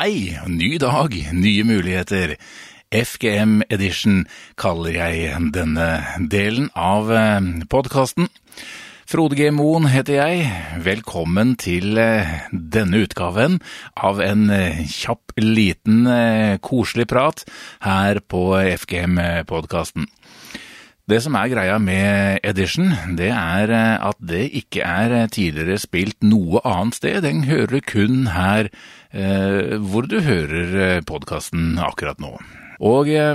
Hei, ny dag, nye muligheter. FGM Edition kaller jeg denne delen av podkasten. Frode G. Moen heter jeg. Velkommen til eh, denne utgaven av en eh, kjapp, liten, eh, koselig prat her på FGM-podkasten. Det som er greia med Edition, det er at det ikke er tidligere spilt noe annet sted. Den hører kun her eh, hvor du hører podkasten akkurat nå. Og eh,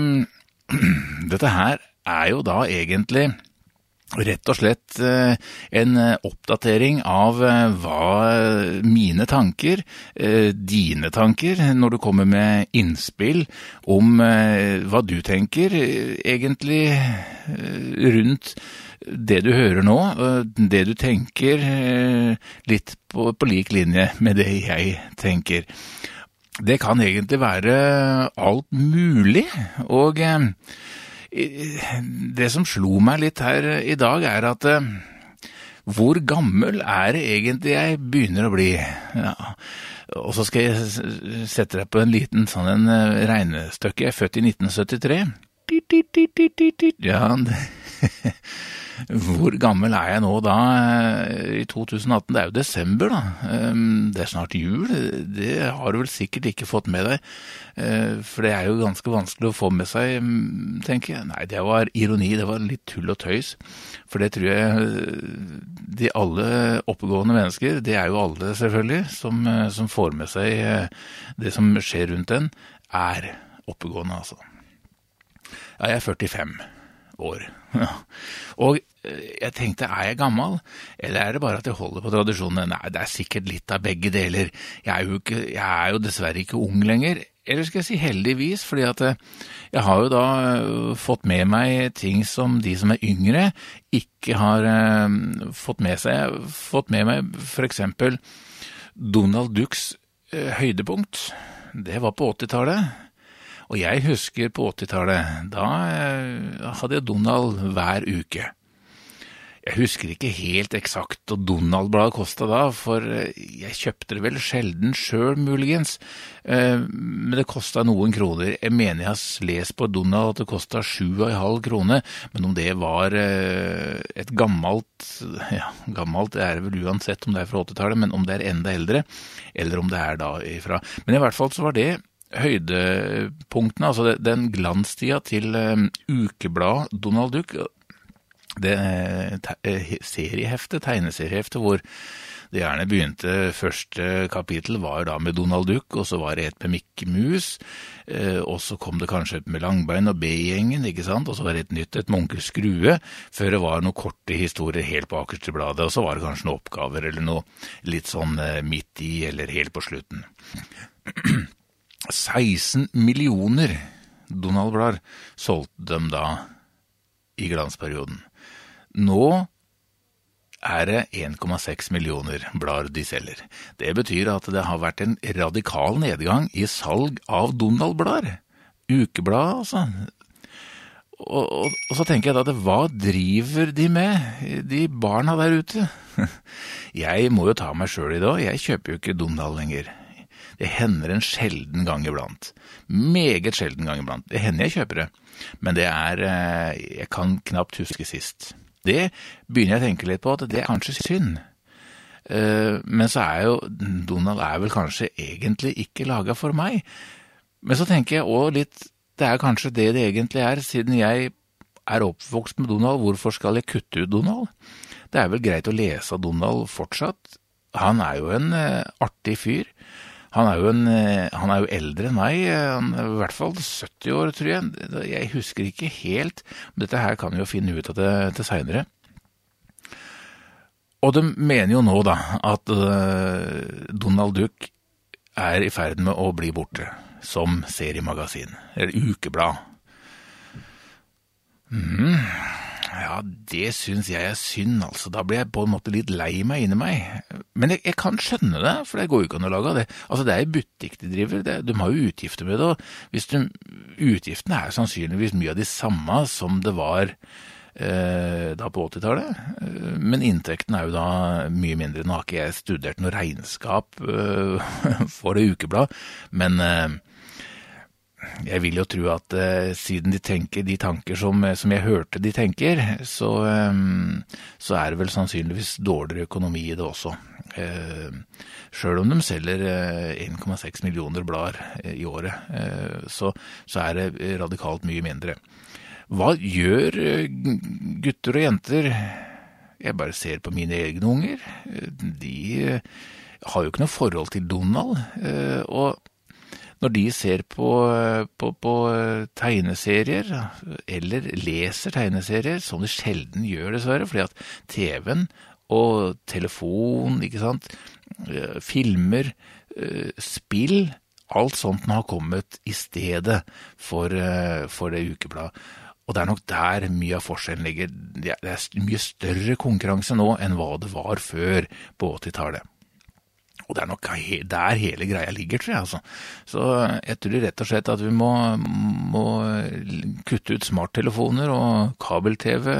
dette her er jo da egentlig rett og slett eh, en oppdatering av eh, hva mine tanker, eh, dine tanker, når du kommer med innspill om hva du tenker egentlig rundt det du hører nå, det du tenker litt på, på lik linje med det jeg tenker. Det kan egentlig være alt mulig, og det som slo meg litt her i dag, er at eh, hvor gammel er det egentlig jeg begynner å bli? Ja. Og så skal jeg sette deg på en liten sånn en eh, regnestykke. Jeg er født i 1973. Ja, Hvor gammel er jeg nå da, eh, i 2018? Det er jo desember, da. Ehm, det er snart jul. Det har du vel sikkert ikke fått med deg. Eh, for det er jo ganske vanskelig å få med seg, mm, tenker jeg. Nei, det var ironi. Det var litt tull og tøys. For det tror jeg eh, de alle oppegående mennesker, det er jo alle selvfølgelig, som, som får med seg det som skjer rundt en, er oppegående, altså. Ja, jeg er 45 år. Og eh, jeg tenkte, er jeg gammel, eller er det bare at jeg holder på tradisjonene? Nei, det er sikkert litt av begge deler. Jeg er jo, ikke, jeg er jo dessverre ikke ung lenger. Eller skal jeg si heldigvis, fordi at eh, jeg har jo da eh, fått med meg ting som de som er yngre, ikke har fått med seg. Jeg har fått med meg eksempel Donald Ducks høydepunkt. Det var på 80-tallet. Og jeg husker på 80-tallet, da eh, hadde jeg Donald hver uke. Jeg husker ikke helt eksakt hva Donald-bladet kosta da, for eh, jeg kjøpte det vel sjelden sjøl, muligens. Eh, men det kosta noen kroner. Jeg mener jeg har lest på Donald at det kosta sju og en halv krone, men om det var et gammelt Ja, gammelt er det vel uansett om det er fra 80-tallet, men om det er enda eldre, eller om det er da ifra Men i hvert fall så var det høydepunktene, altså den glanstida til um, ukebladet Donald Duck, det eh, serieheftet, tegneserieheftet, hvor det gjerne begynte Første kapittel var da med Donald Duck, og så var det et med Mikke Mus. Eh, og så kom det kanskje et med Langbein og B-gjengen, ikke sant. Og så var det et nytt et med Onkel Skrue, før det var noen korte historier helt på akerste bladet. Og så var det kanskje noen oppgaver eller noe litt sånn eh, midt i eller helt på slutten. 16 millioner Donald-blader solgte de da i glansperioden. Nå er det 1,6 millioner blader de selger. Det betyr at det har vært en radikal nedgang i salg av Donald-blader. Ukeblad, altså. Og, og, og, så tenker jeg da at hva driver de med, de barna der ute? Jeg må jo ta meg sjøl i det òg, jeg kjøper jo ikke Donald lenger. Det hender en sjelden gang iblant. Meget sjelden gang iblant. Det hender jeg kjøper det, men det er eh, Jeg kan knapt huske sist. Det begynner jeg å tenke litt på, at det er kanskje synd. Eh, men så er jo Donald er vel kanskje egentlig ikke laga for meg. Men så tenker jeg òg litt Det er kanskje det det egentlig er, siden jeg er oppvokst med Donald, hvorfor skal jeg kutte ut Donald? Det er vel greit å lese av Donald fortsatt. Han er jo en uh, artig fyr. Han er, en, eh, han er, jo eldre enn meg, er i hvert fall 70 år, tror jeg. Jeg husker ikke helt. men Dette her kan vi jo finne ut av det til seinere. Og de mener jo nå da at uh, Donald Duck er i ferd med å bli borte som seriemagasin, eller ukeblad. Mm. Ja, det syns jeg er synd, altså. Da blir jeg på en måte litt lei meg inni meg. Men jeg, jeg, kan skjønne det, for det går jo ikke an å lage av det. Altså, det er butikk de driver, det, de har jo utgifter med det. og de, Utgiftene er sannsynligvis mye av de samme som det var da på 80-tallet. Men inntekten er jo da mye mindre. Nå har ikke jeg studert noe regnskap for det ukebladet, men jeg vil jo tro at uh, siden de tenker de tanker som, som, jeg hørte de tenker, så, um, så, er det vel sannsynligvis dårligere økonomi i det også. Uh, Sjøl om de selger uh, 1,6 millioner blader i året, så, så, er det radikalt mye mindre. Hva gjør gutter og jenter? Jeg bare ser på mine egne unger. De har jo ikke noe forhold til Donald. og når de ser på, på, på, tegneserier, eller leser tegneserier, som de sjelden gjør, dessverre, fordi at TV-en og telefon, ikke sant, eh, filmer, eh, spill, alt sånt har kommet i stedet for, eh, for det ukebladet. Og det er nok der mye av forskjellen ligger. Det er mye større konkurranse nå enn hva det var før på 80-tallet. Og det er nok der hele greia ligger, tror jeg. altså. Så jeg tror rett og slett at vi må, må kutte ut smarttelefoner og kabel-TV,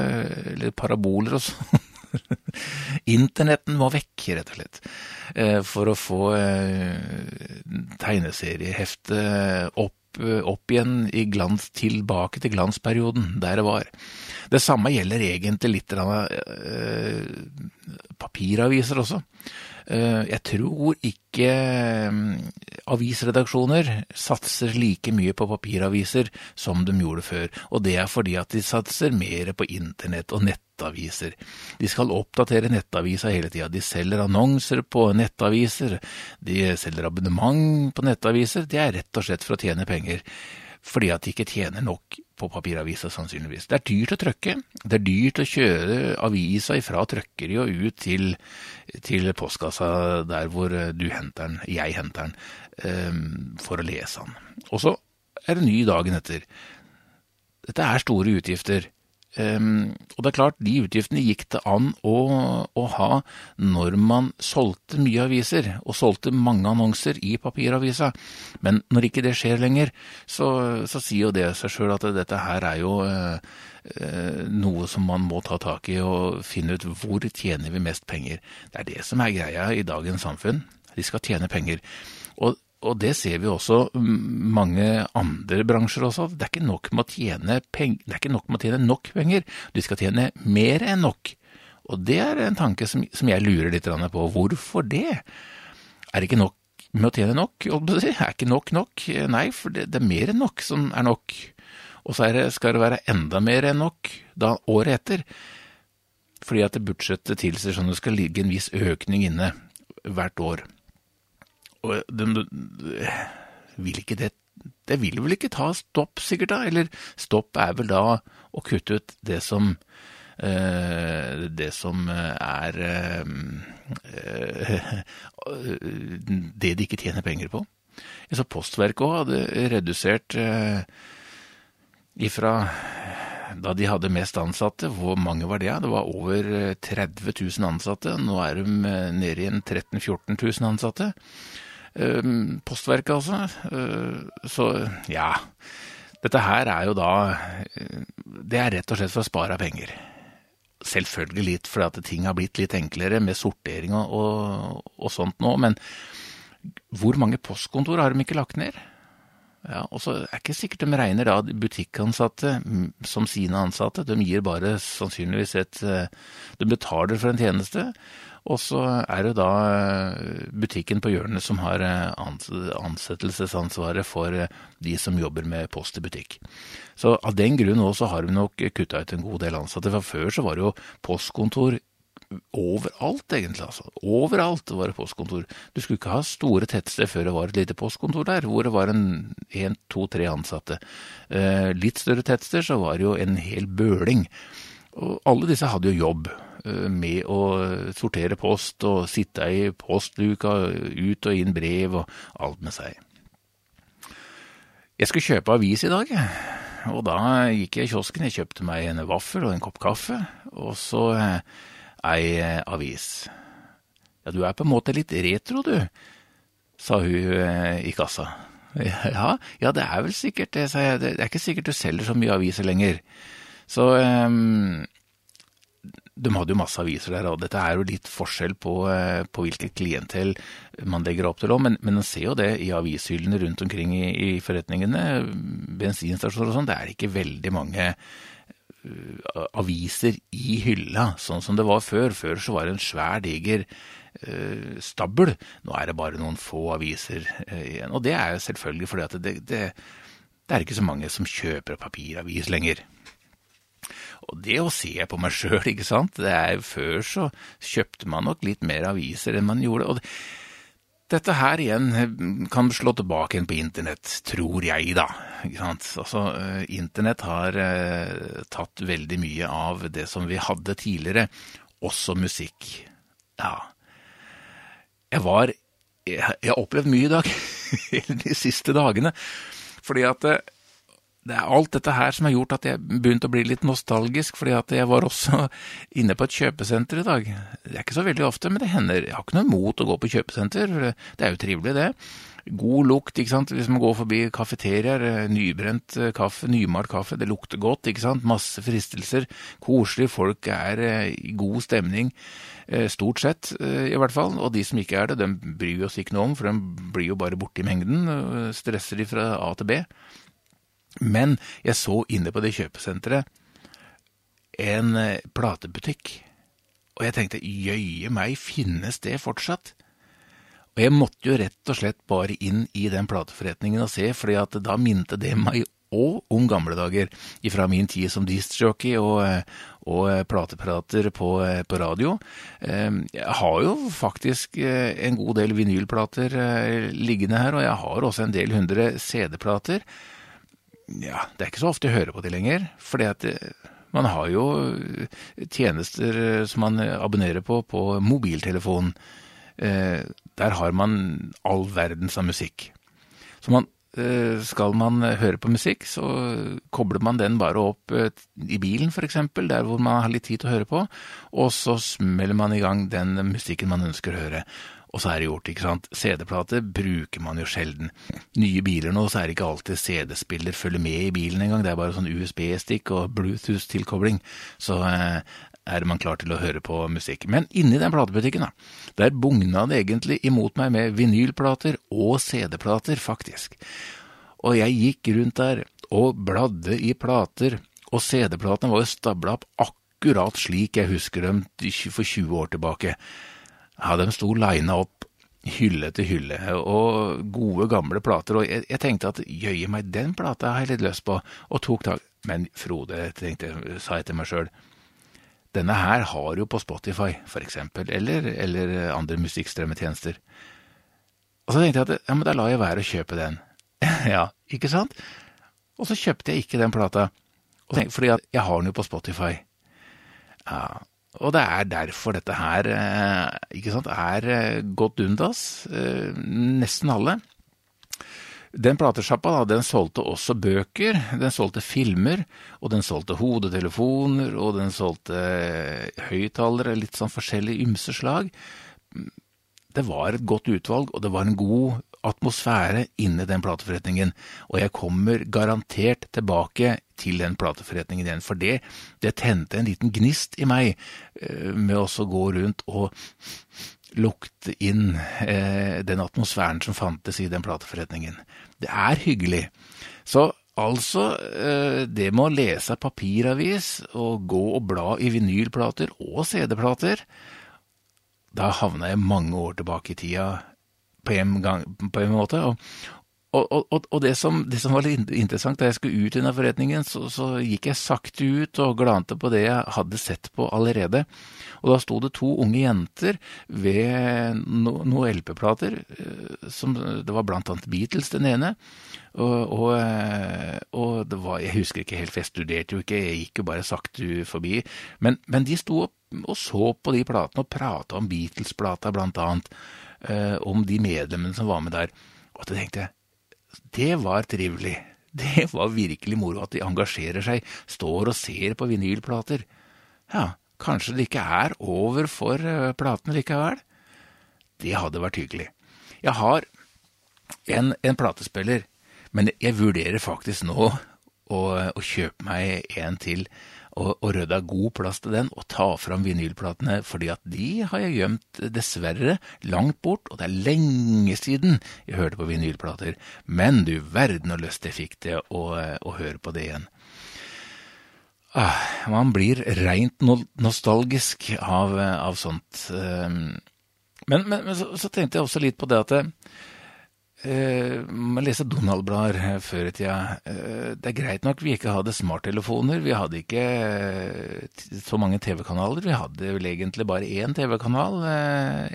eller paraboler og sånn. Internetten må vekk, rett og slett. Eh, for å få eh, tegneserieheftet opp, opp igjen i glans, tilbake til glansperioden, der det var. Det samme gjelder egentlig litt av eh, papiraviser også. Eh, jeg tror ikke mm, avisredaksjoner satser like mye på papiraviser som de gjorde før, og det er fordi at de satser mer på internett og nettaviser. De skal oppdatere nettavisa hele tida. De selger annonser på nettaviser, de selger abonnement på nettaviser. Det er rett og slett for å tjene penger fordi at de ikke tjener nok på papiravisa, sannsynligvis. Det er dyrt å trykke. Det er dyrt å kjøre avisa fra trykkeri og ut til, til, postkassa der hvor du henter den, jeg henter den, um, for å lese den. Og så er det ny dagen etter. Dette er store utgifter. Um, og det er klart, de utgiftene gikk det an å, å, ha når man solgte mye aviser, og solgte mange annonser i papiravisa. Men når ikke det skjer lenger, så, så sier jo det seg sjøl at dette her er jo uh, uh, noe som man må ta tak i og finne ut hvor tjener vi mest penger. Det er det som er greia i dagens samfunn. De skal tjene penger. Og og det ser vi også mange andre bransjer også. Det er ikke nok med å tjene, peng det nok, med å tjene nok penger, de skal tjene mer enn nok. Og det er en tanke som, som jeg lurer litt på. Hvorfor det? Er det ikke nok med å tjene nok? Er ikke nok nok? Nei, for det, det er mer enn nok som er nok. Og så det, skal det være enda mer enn nok da året etter. Fordi at budsjettet tilsier sånn at det skal ligge en viss økning inne hvert år. Og de, vil ikke det Det vil vel ikke ta stopp, sikkert, da? Eller stopp er vel da å kutte ut det som eh, det som er eh, Det de ikke tjener penger på. Så Postverket òg hadde redusert eh, ifra da de hadde mest ansatte, hvor mange var det? Det var over 30 000 ansatte. Nå er de nede i 13 000-14 000 ansatte. Ehm, postverket, altså. Så ja. Dette her er jo da eh, Det er rett og slett for å spare penger. Selvfølgelig litt fordi at ting har blitt litt enklere med sortering og, og, og sånt nå, men hvor mange postkontor har de ikke lagt ned? Ja, og så er det ikke sikkert de regner da butikkansatte som sine ansatte. De gir bare sannsynligvis et eh, De betaler for en tjeneste, og så er det da eh, butikken på hjørnet som har eh, ansettelsesansvaret for eh, de som jobber med post i butikk. Så av den grunn også har vi nok kutta ut en god del ansatte. For før så var det jo postkontor overalt, egentlig. altså. Overalt var det postkontor. Du skulle ikke ha store tettsted før det var et lite postkontor der, hvor det var en én, to, tre ansatte. litt større tettsted så var det jo en hel bøling. Og alle disse hadde jo jobb. Eh, med å sortere post og sitte i postluka, ut og inn brev og alt med seg. Jeg skulle kjøpe avis i dag, og da gikk jeg i kiosken. Jeg kjøpte meg en vaffel og en kopp kaffe, og så eh, ei avis. Ja, du er på en måte litt retro, du, sa hun eh, i kassa. Ja, ja, det er vel sikkert det, sa jeg. Det er ikke sikkert du selger så mye aviser lenger. Så um, de hadde jo masse aviser der, og dette er jo litt forskjell på, eh, på hvilket klientell man legger opp til òg, men, men man ser jo det i avishyllene rundt omkring i, i forretningene, bensinstasjoner og sånn, det er ikke veldig mange uh, aviser i hylla, sånn som det var før. Før så var det en svær, diger uh, stabel. Nå er det bare noen få aviser uh, igjen. Og det er jo selvfølgelig fordi at det, det, det er ikke så mange som kjøper papiravis lenger. Og det å se på meg sjøl, ikke sant. Det er, før så kjøpte man nok litt mer aviser enn man gjorde. og det, dette her igjen eh, kan slå tilbake igjen på internett, tror jeg, da. Ikke sant? Altså, uh, internett har eh, tatt veldig mye av det som vi hadde tidligere, også musikk. Ja. Jeg var Jeg har opplevd mye i dag, de siste dagene. Fordi at uh, det er alt dette her som har gjort at jeg begynte å bli litt nostalgisk, fordi at jeg var også inne på et kjøpesenter i dag. Det er ikke så veldig ofte, men det hender. Jeg har ikke noe imot å gå på kjøpesenter, det er jo trivelig, det. God lukt, ikke sant. Hvis man går forbi kafeteriaer, eh, nybrent eh, kaffe, nymalt kaffe, det lukter godt, ikke sant. Masse fristelser. Koselig, folk er eh, i god stemning. Stort sett, i hvert fall. Og de som ikke er det, de bryr oss ikke noe om, for de blir jo bare borte i mengden. Stresser de fra A til B. Men jeg så inne på det kjøpesenteret en eh, platebutikk, og jeg tenkte jøye meg, finnes det fortsatt? Og jeg måtte jo rett og slett bare inn i den plateforretningen og se, fordi at da minte det meg òg om gamle dager, ifra min tid som distjockey og, eh, og eh, plateprater på, på, radio. Jeg har jo faktisk en god del vinylplater liggende her, og jeg har også en del hundre CD-plater ja, det er ikke så ofte jeg hører på de lenger. fordi at eh, man har jo eh, tjenester eh, som man abonnerer på på mobiltelefonen. Der har man all verdens av musikk. Så man, skal man høre på musikk, så kobler man den bare opp i bilen, f.eks., der hvor man har litt tid til å høre på, og så smeller man i gang den musikken man ønsker å høre. Og så er det gjort, ikke sant. CD-plate bruker man jo sjelden. Nye biler nå, så er det ikke alltid CD-spiller følger med i bilen engang. Det er bare sånn USB-stikk og Bluetooth-tilkobling. Så eh, er man klar til å høre på musikk. Men inni den platebutikken, da, der bugna det egentlig imot meg med vinylplater og CD-plater, faktisk. Og jeg gikk rundt der og bladde i plater, og CD-platene var jo stabla opp akkurat slik jeg husker dem for 20 år tilbake. Ja, de sto lina opp hylle til hylle, og gode, gamle plater, og jeg, jeg tenkte at jøye meg, den plata har jeg litt lyst på, og tok tak. Men Frode, tenkte, sa jeg til meg sjøl, denne her har jo på Spotify, for eksempel, eller, eller andre musikkstrømmetjenester. Og så tenkte jeg at ja, men da lar jeg være å kjøpe den. ja, ikke sant? Og så kjøpte jeg ikke den plata, tenkte, fordi jeg har den jo på Spotify. Ja, og det er derfor dette her eh, ikke sant, er godt gått undas. Eh, nesten alle. Den platesjappa den solgte også bøker, den solgte filmer, og den solgte hodetelefoner, og den solgte høyttalere, litt sånn forskjellig ymse slag. Det var et godt utvalg, og det var en god atmosfære inne den plateforretningen, og jeg kommer garantert tilbake til den plateforretningen igjen, for det, det tente en liten gnist i meg eh, med å gå rundt og lukte inn eh, den atmosfæren som fantes i den plateforretningen. Det er hyggelig. Så altså, eh, det med å lese papiravis og gå og bla i vinylplater og CD-plater, da havna jeg mange år tilbake i tida på en, gang, på en måte. Og, og, og, og det, som, det, som, var litt interessant, da jeg skulle ut i denne forretningen, så, så, gikk jeg sakte ut og glante på det jeg hadde sett på allerede. Og da sto det to unge jenter ved no, noen LP-plater. Eh, Det var blant annet Beatles, den ene. Og, og, eh, og, det var Jeg husker ikke helt, for jeg studerte jo ikke, jeg gikk jo bare sakte forbi. Men, men de sto og så på de platene og prata om Beatles-plata, blant annet. Eh, om de medlemmene som var med der. Og da tenkte jeg det var trivelig. Det var virkelig moro at de engasjerer seg, står og ser på vinylplater. Ja, kanskje det ikke er over for uh, platene likevel? Det hadde vært hyggelig. Jeg har en, en platespiller, men jeg vurderer faktisk nå å, å kjøpe meg en til og, og rydda god plass til den, og ta fram vinylplatene, fordi at de har jeg gjemt, dessverre, langt bort, og det er lenge siden jeg hørte på vinylplater. Men du verden og lyst jeg fikk til å, å høre på det igjen. Ah, man blir reint nostalgisk av, av sånt. Ehm, men, men, men så, så, tenkte jeg også litt på det at man leser Donald-blader eh, før i tida. Eh, det er greit nok vi ikke hadde smarttelefoner. Vi hadde ikke så mange TV-kanaler. Vi hadde vel egentlig bare én TV-kanal,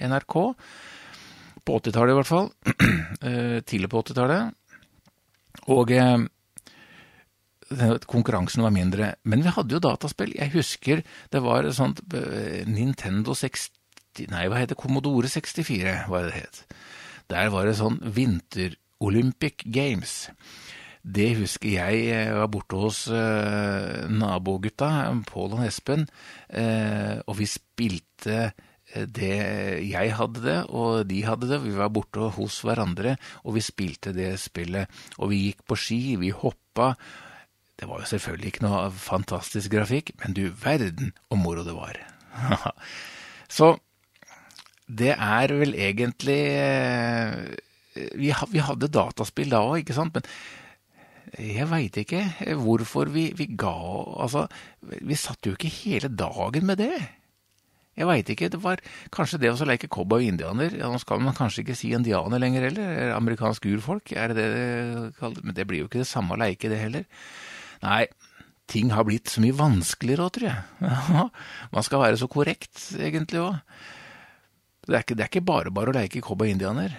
NRK. På 80-tallet i hvert fall. Tidlig på 80-tallet. Og konkurransen var mindre. Men vi hadde jo dataspill. Jeg husker det var sånt Nintendo 60 Nei, hva heter Commodore 64, var det det het. Der var det sånn Vinter-Olympic Games. Det husker jeg jeg var borte hos eh, nabogutta, Pål og Espen, uh, og vi spilte eh, det Jeg hadde det, og de hadde det. Vi var borte hos hverandre, og vi spilte det spillet. Og vi gikk på ski, vi hoppa. Det var jo selvfølgelig ikke noe fantastisk grafikk, men du verden og moro det var. Så det er vel egentlig eh, vi, hadde dataspill da òg, ikke sant, men jeg veit ikke hvorfor vi, vi, ga Altså, vi satt jo ikke hele dagen med det. Jeg veit ikke. Det var kanskje det å leke cowboy-indianer. Ja, nå skal man kanskje ikke si indianer lenger heller. Amerikansk urfolk, er det det det kalles? Men det blir jo ikke det samme å leike, det heller. Nei, ting har blitt så mye vanskeligere òg, tror jeg. man skal være så korrekt, egentlig òg. Det er ikke, det er ikke bare bare å leke cowboy-indianer.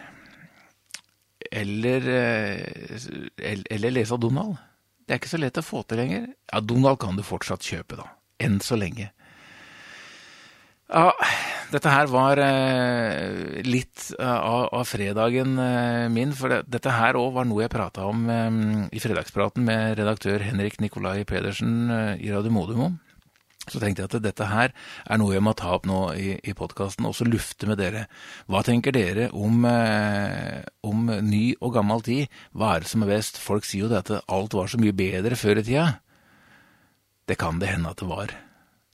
Eller, eller, eller lese av Donald. Det er ikke så lett å få til lenger. Ja, Donald kan du fortsatt kjøpe, da. Enn så lenge. Ja, dette her var eh, litt av, av, fredagen eh, min, for det, dette her òg var noe jeg prata om eh, i fredagspraten med redaktør Henrik Nikolai Pedersen eh, i Radio Modum så tenkte jeg at dette her er noe jeg må ta opp nå i, i podkasten, og så lufte med dere. Hva tenker dere om, eh, om, ny og gammel tid? Hva er det som er best? Folk sier jo det at alt var så mye bedre før i tida. Det kan det hende at det var.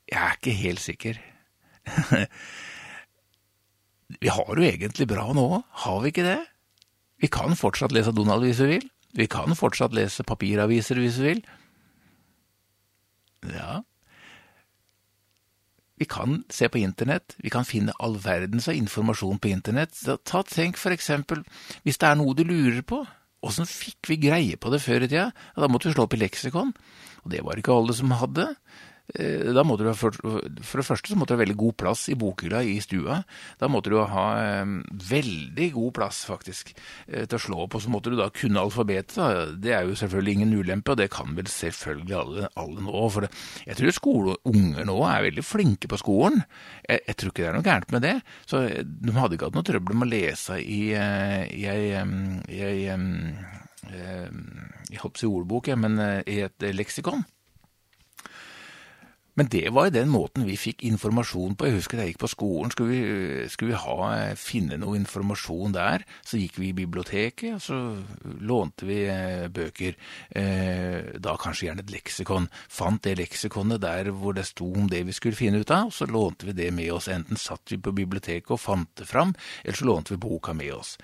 Jeg er ikke helt sikker. vi har jo egentlig bra nå, har vi ikke det? Vi kan fortsatt lese Donald hvis vi vil. Vi kan fortsatt lese papiraviser hvis vi vil. Ja, vi kan se på internett, vi kan finne all verdens informasjon på internett. Ta, tenk for eksempel, hvis det er noe du lurer på, åssen fikk vi greie på det før i tida? Ja, da måtte vi slå opp i leksikon, og det var ikke alle som hadde. Eh, da måtte du ha, for, for, det første så måtte du ha veldig god plass i bokhylla i stua. Da måtte du ha um, veldig god plass, faktisk, eh, til å slå opp. Og så måtte du da kunne alfabetet. Da. Det er jo selvfølgelig ingen ulempe, og det kan vel selvfølgelig alle, alle nå. For det, jeg tror skoleunger nå er veldig flinke på skolen. Jeg, jeg, tror ikke det er noe gærent med det. Så de hadde ikke hatt noe trøbbel med å lese i, i, i, i, i, i, i ordbok, men i et leksikon. Men det var den måten vi fikk informasjon på. Jeg husker da jeg gikk på skolen, skulle vi, skulle vi ha, finne noe informasjon der. Så gikk vi i biblioteket, og så lånte vi eh, bøker. Eh, da kanskje gjerne et leksikon. Fant det leksikonet der hvor det sto om det vi skulle finne ut av, og så lånte vi det med oss. Enten satt vi på biblioteket og fant det fram, eller så lånte vi boka med oss.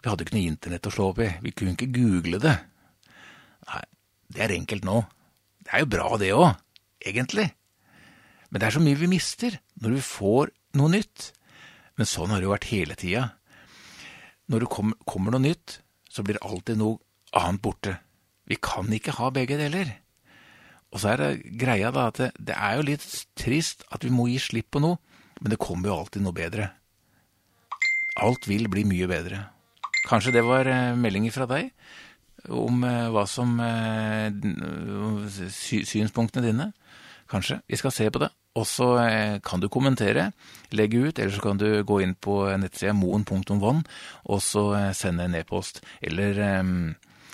Vi hadde ikke noe internett å slå opp i. Vi kunne ikke google det. Nei, det er enkelt nå. Det er jo bra, det òg, egentlig. Men det er så mye vi mister når vi får noe nytt. Men sånn har det jo vært hele tida. Når det kommer, kommer noe nytt, så blir alltid noe annet borte. Vi kan ikke ha begge deler. Og så er det greia da at det, det, er jo litt trist at vi må gi slipp på noe, men det kommer jo alltid noe bedre. Alt vil bli mye bedre. Kanskje det var eh, meldinger fra deg om eh, hva som eh, Synspunktene dine? Kanskje. Vi skal se på det. Og så eh, kan du kommentere, legge ut, eller så kan du gå inn på nettsida moen.vann og så eh, sende en e-post. Eller eh,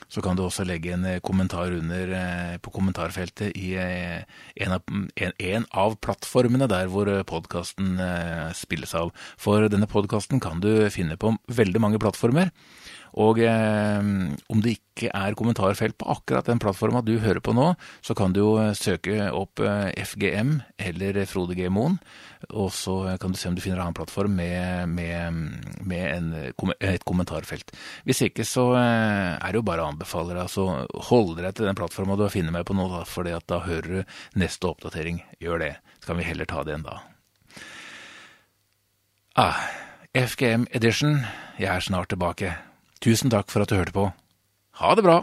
så kan du også legge en kommentar under på kommentarfeltet i en av, en, en av plattformene der hvor podkasten spilles av. For denne podkasten kan du finne på veldig mange plattformer. Og om det ikke er kommentarfelt på akkurat den plattforma du hører på nå, så kan du jo søke opp FGM eller Frode G. Moen, og så kan du se om du finner en annen plattform med, med, med en, et kommentarfelt. Hvis ikke så er det jo bare å anbefale deg, altså hold deg til den plattforma du har funnet meg på nå, for da hører du neste oppdatering. Gjør det, så kan vi heller ta det en da. Ah, FGM Edition, jeg er snart tilbake. Tusen takk for at du hørte på. Ha det bra!